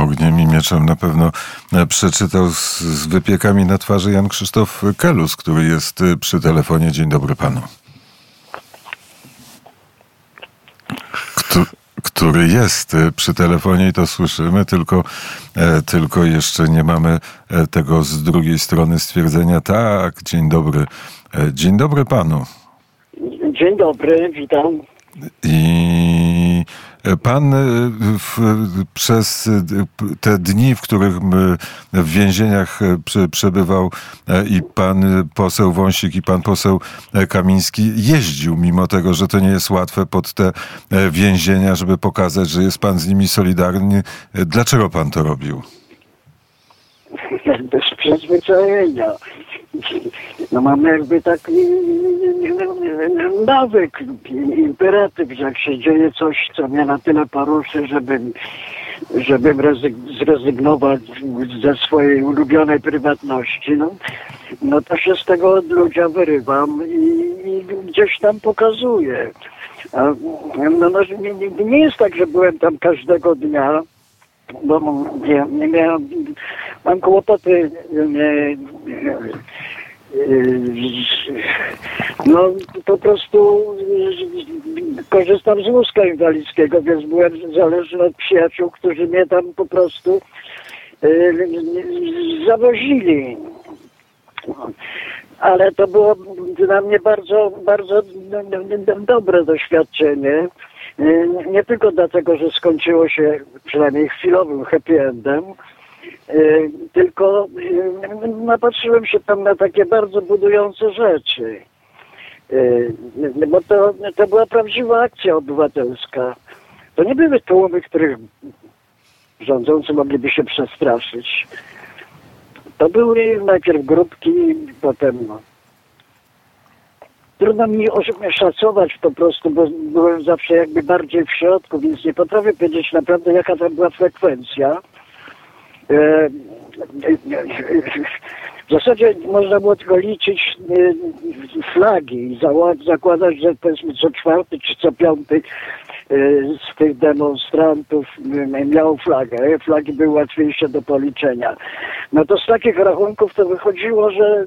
Ogniem i mieczem na pewno e, przeczytał z, z wypiekami na twarzy Jan Krzysztof Kelus, który jest e, przy telefonie. Dzień dobry panu. Kto, który jest e, przy telefonie i to słyszymy, tylko, tylko jeszcze nie mamy tego z drugiej strony stwierdzenia. Tak, dzień dobry. Dzień dobry panu. Dzień dobry, witam. I pan e, w, przez te dni, w których w więzieniach e, przebywał e, i pan poseł Wąsik i pan poseł Kamiński jeździł, mimo tego, że to nie jest łatwe pod te więzienia, żeby pokazać, że jest pan z nimi solidarny. Dlaczego pan to robił? Bez przyzwyczajenia no mamy jakby taki nawyk, imperatyw, że jak się dzieje coś, co mnie na tyle poruszy, żebym, żebym zrezygnować ze swojej ulubionej prywatności, no, no to się z tego od ludzi wyrywam i, i gdzieś tam pokazuję. A, no, no, nie, nie jest tak, że byłem tam każdego dnia, bo nie, nie miałem, mam kłopoty no po prostu korzystam z wózka inwalidzkiego, więc byłem zależny od przyjaciół, którzy mnie tam po prostu zawozili. Ale to było dla mnie bardzo, bardzo dobre doświadczenie. Nie tylko dlatego, że skończyło się przynajmniej chwilowym happy endem, Y, tylko y, napatrzyłem się tam na takie bardzo budujące rzeczy. Y, bo to, to była prawdziwa akcja obywatelska. To nie były tłumy, których rządzący mogliby się przestraszyć. To były najpierw grupki, potem no. Trudno mi szacować po prostu, bo byłem zawsze jakby bardziej w środku, więc nie potrafię powiedzieć naprawdę, jaka tam była frekwencja. E, w zasadzie można było tylko liczyć e, flagi i zakładać, że powiedzmy co czwarty czy co piąty e, z tych demonstrantów miał flagę. Flagi były łatwiejsze do policzenia. No to z takich rachunków to wychodziło, że,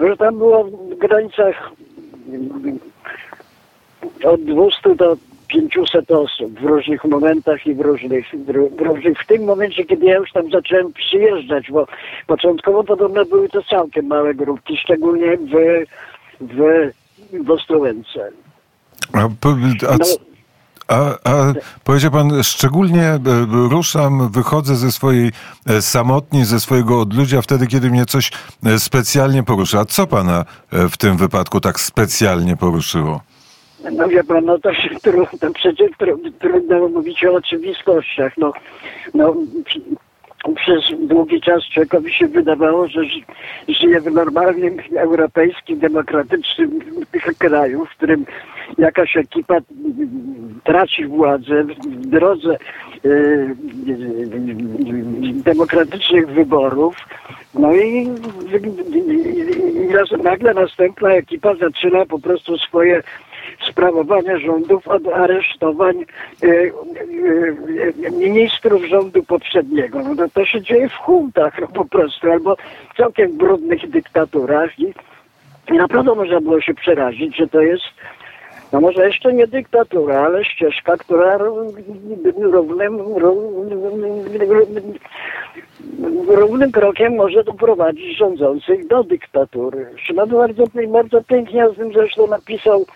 że tam było w granicach od 200 do 500 osób w różnych momentach i w różnych, w różnych, w tym momencie, kiedy ja już tam zacząłem przyjeżdżać, bo początkowo podobno były to całkiem małe grupki, szczególnie w, w, w Ostrołęce. A, a, no, a, a powiedział pan, szczególnie e, ruszam, wychodzę ze swojej e, samotni, ze swojego odludzia wtedy, kiedy mnie coś e, specjalnie porusza. A co pana w tym wypadku tak specjalnie poruszyło? No wie pan, no to się trudno, przecież trudno mówić o oczywistościach. No, no, przez długi czas człowiekowi się wydawało, że żyje w normalnym, europejskim, demokratycznym kraju, w którym jakaś ekipa traci władzę w drodze y, demokratycznych wyborów. No i, i, i nagle następna ekipa zaczyna po prostu swoje sprawowania rządów od aresztowań e, e, ministrów rządu poprzedniego. No to, to się dzieje w huntach no po prostu, albo w całkiem brudnych dyktaturach i, naprawdę można było się przerazić, że to jest no może jeszcze nie dyktatura, ale ścieżka, która równym, równym krokiem może doprowadzić rządzących do dyktatury. Szymon bardzo, bardzo pięknie o tym zresztą napisał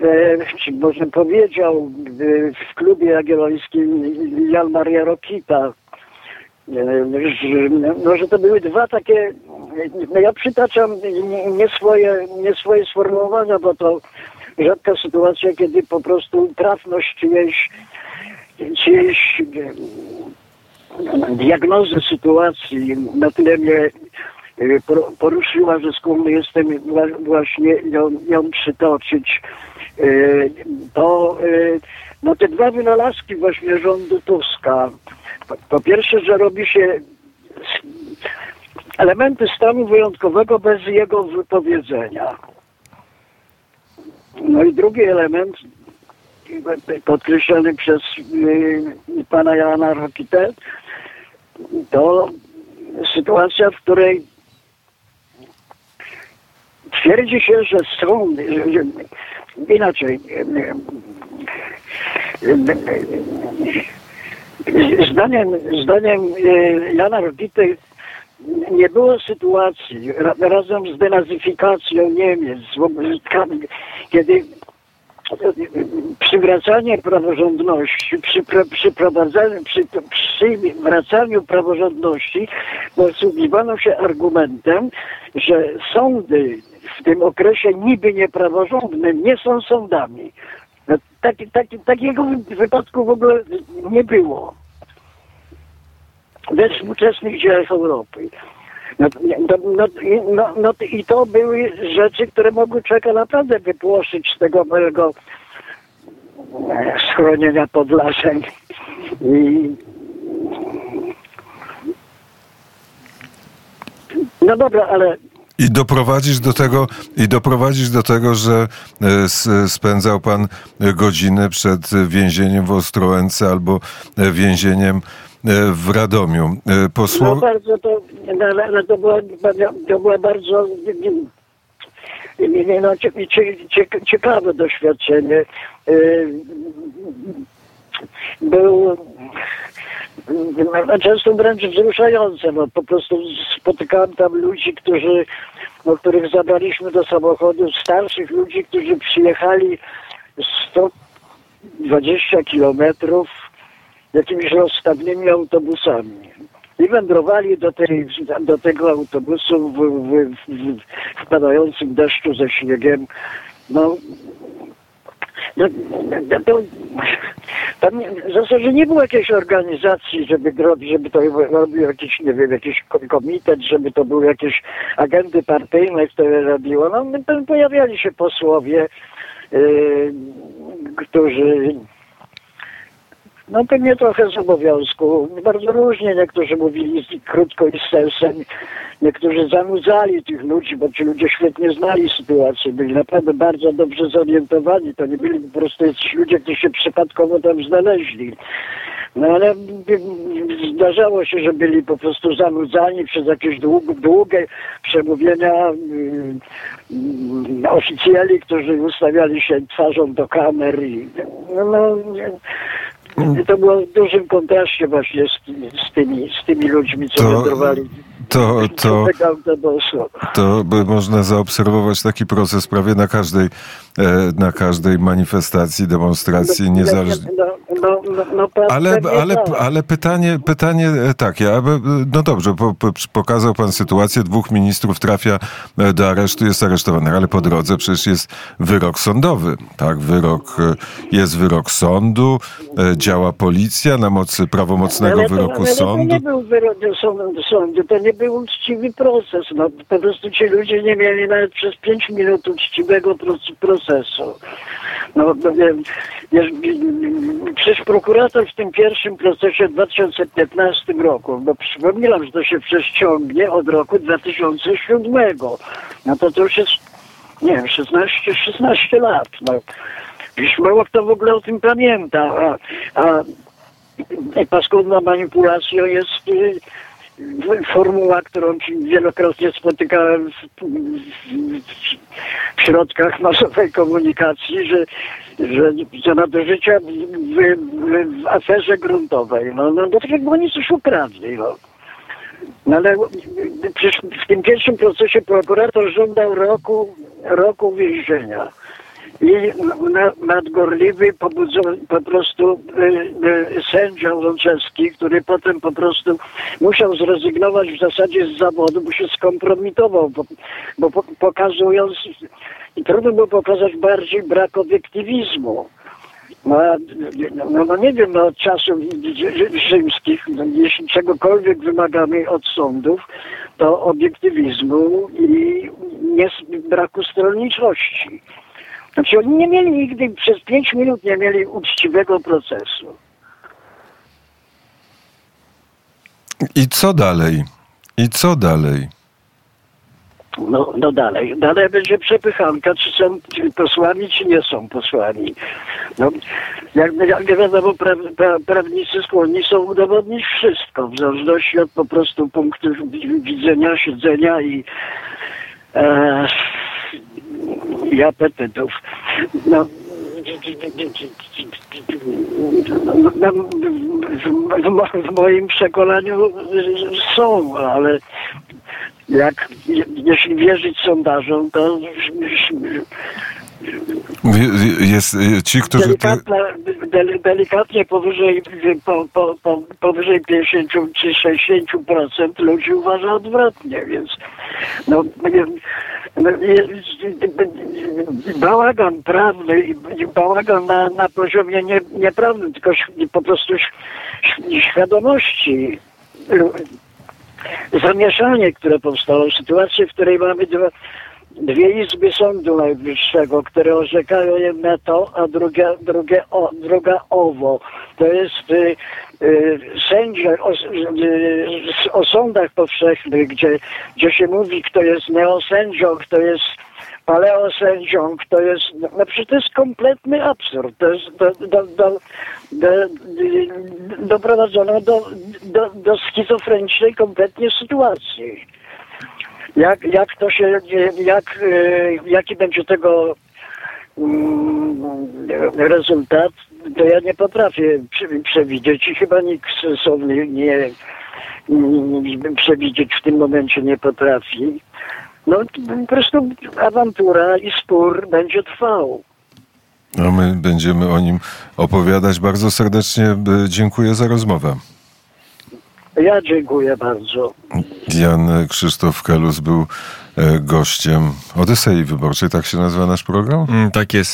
e, może powiedział e, w klubie jagiellońskim Jan Maria Rokita, e, że, no, to były dwa takie, no ja przytaczam nie swoje, nie swoje sformułowania, bo to rzadka sytuacja, kiedy po prostu trafność czyjejś, czyjejś diagnozy sytuacji na tyle mnie poruszyła, że skłonny jestem właśnie ją, ją przytoczyć. Y, to y, no te dwa wynalazki właśnie rządu Tuska. Po pierwsze, że robi się elementy stanu wyjątkowego bez jego wypowiedzenia. No i drugi element, podkreślony przez y, pana Jana Rokitę, to sytuacja, w której twierdzi się, że są inaczej. Zdaniem, zdaniem e, Jana Rokity nie było sytuacji razem z denazyfikacją Niemiec, kiedy przywracanie praworządności, przy, przyprowadzaniu, przy przywracaniu praworządności posługiwano się argumentem, że sądy w tym okresie niby niepraworządnym nie są sądami. No, taki, taki, takiego wypadku w ogóle nie było we współczesnych dziejach Europy. No, no, no, no, no, I to były rzeczy, które mogły czeka naprawdę wypłoszyć z tego mojego e, schronienia pod. I... No dobra, ale i doprowadzisz do tego, i doprowadzisz do tego, że e, spędzał pan godziny przed więzieniem w Ostrołęce albo e, więzieniem E, w Radomiu. E, Posło... No bardzo to, ale to, była, to była bardzo no, ciekawe doświadczenie. E, był no, często wręcz wzruszające, bo po prostu spotykałem tam ludzi, którzy, no, których zabraliśmy do samochodu, starszych ludzi, którzy przyjechali 120 kilometrów jakimiś rozstawnymi autobusami. I wędrowali do, tej, do tego autobusu w, w, w, w padającym deszczu ze śniegiem. No, no, no to, tam w zasadzie nie było jakiejś organizacji, żeby, żeby to robił jakiś, nie wiem, jakiś komitet, żeby to były jakieś agendy partyjne, które robiło. No, pojawiali się posłowie, yy, którzy no pewnie trochę z obowiązku. Bardzo różnie niektórzy mówili krótko i z sensem. Niektórzy zanudzali tych ludzi, bo ci ludzie świetnie znali sytuację. Byli naprawdę bardzo dobrze zorientowani. To nie byli po prostu jacyś ludzie, którzy się przypadkowo tam znaleźli. No ale zdarzało się, że byli po prostu zanudzani przez jakieś długie, długie przemówienia yy, oficjeli, którzy ustawiali się twarzą do kamer. I, no, no, to było w dużym kontraście właśnie z, z, tymi, z tymi ludźmi, co to, wędrowali to, to, to by można zaobserwować taki proces prawie na każdej, e, na każdej manifestacji, demonstracji, no, niezależnie. No, no, no, no ale, ale, ale pytanie, pytanie e, takie, no dobrze, po, po, pokazał pan sytuację, dwóch ministrów trafia e, do aresztu, jest aresztowanych, ale po drodze przecież jest wyrok sądowy, tak, wyrok, jest wyrok sądu, działa policja na mocy prawomocnego wyroku ale sądu. To nie był wyrok sądu, to nie był uczciwy proces. No, po prostu ci ludzie nie mieli nawet przez pięć minut uczciwego procesu. No, no przecież prokurator w tym pierwszym procesie w 2015 roku, bo przypominam, że to się przeciągnie od roku 2007. No to to już jest, nie wiem, 16, 16 lat. No. Już mało kto w ogóle o tym pamięta, a, a manipulacja jest y, formuła, którą wielokrotnie spotykałem w, w, środkach masowej komunikacji, że, że, że nadużycia w, w, w aferze gruntowej. No, no tak jakby oni coś ukradli. No. No ale przecież w tym pierwszym procesie prokurator żądał roku, roku więzienia i nadgorliwy po prostu y, y, sędzia Łączewski, który potem po prostu musiał zrezygnować w zasadzie z zawodu, bo się skompromitował, bo, bo pokazując, trudno było pokazać bardziej brak obiektywizmu. No, no, no, nie wiem, no, od czasów rzymskich, no, jeśli czegokolwiek wymagamy od sądów, to obiektywizmu i nie, braku stronniczości. Znaczy oni nie mieli nigdy, przez pięć minut nie mieli uczciwego procesu. I co dalej? I co dalej? No, no dalej. Dalej będzie przepychanka, czy są posłami, czy nie są posłami. No, jak, jak wiadomo, pra, pra, prawnicy skłonni są udowodnić wszystko, w zależności od po prostu punktu widzenia, siedzenia i, e, i apetytów. No, w moim przekonaniu są, ale jak jeśli wierzyć sondażom, to Jest y, ci, którzy... delikatna, del, delikatnie powyżej, po, po, po, powyżej 50 czy 60% ludzi uważa odwrotnie, więc no, no, bałagan prawny i bałagan na, na poziomie nie, nieprawnym, tylko po prostu świadomości zamieszanie, które powstało, sytuację, w której mamy dwa, dwie izby Sądu Najwyższego, które orzekają jedne to, a drugie, drugie o, druga owo. To jest y, y, sędzia o, y, o sądach powszechnych, gdzie, gdzie się mówi, kto jest neosędzią, kto jest paleosędzią, kto jest... No przecież to jest kompletny absurd. To jest do, do, do, doprowadzono do, do, do schizofrenicznej kompletnie sytuacji. Jak, jak to się, jak, jaki będzie tego rezultat, to ja nie potrafię przewidzieć i chyba nikt sensowny nie, nie przewidzieć w tym momencie nie potrafi. No po prostu awantura i spór będzie trwał. No my będziemy o nim opowiadać. Bardzo serdecznie e, dziękuję za rozmowę. Ja dziękuję bardzo. Jan Krzysztof Kelus był e, gościem Odysei Wyborczej, tak się nazywa nasz program? Mm, tak jest.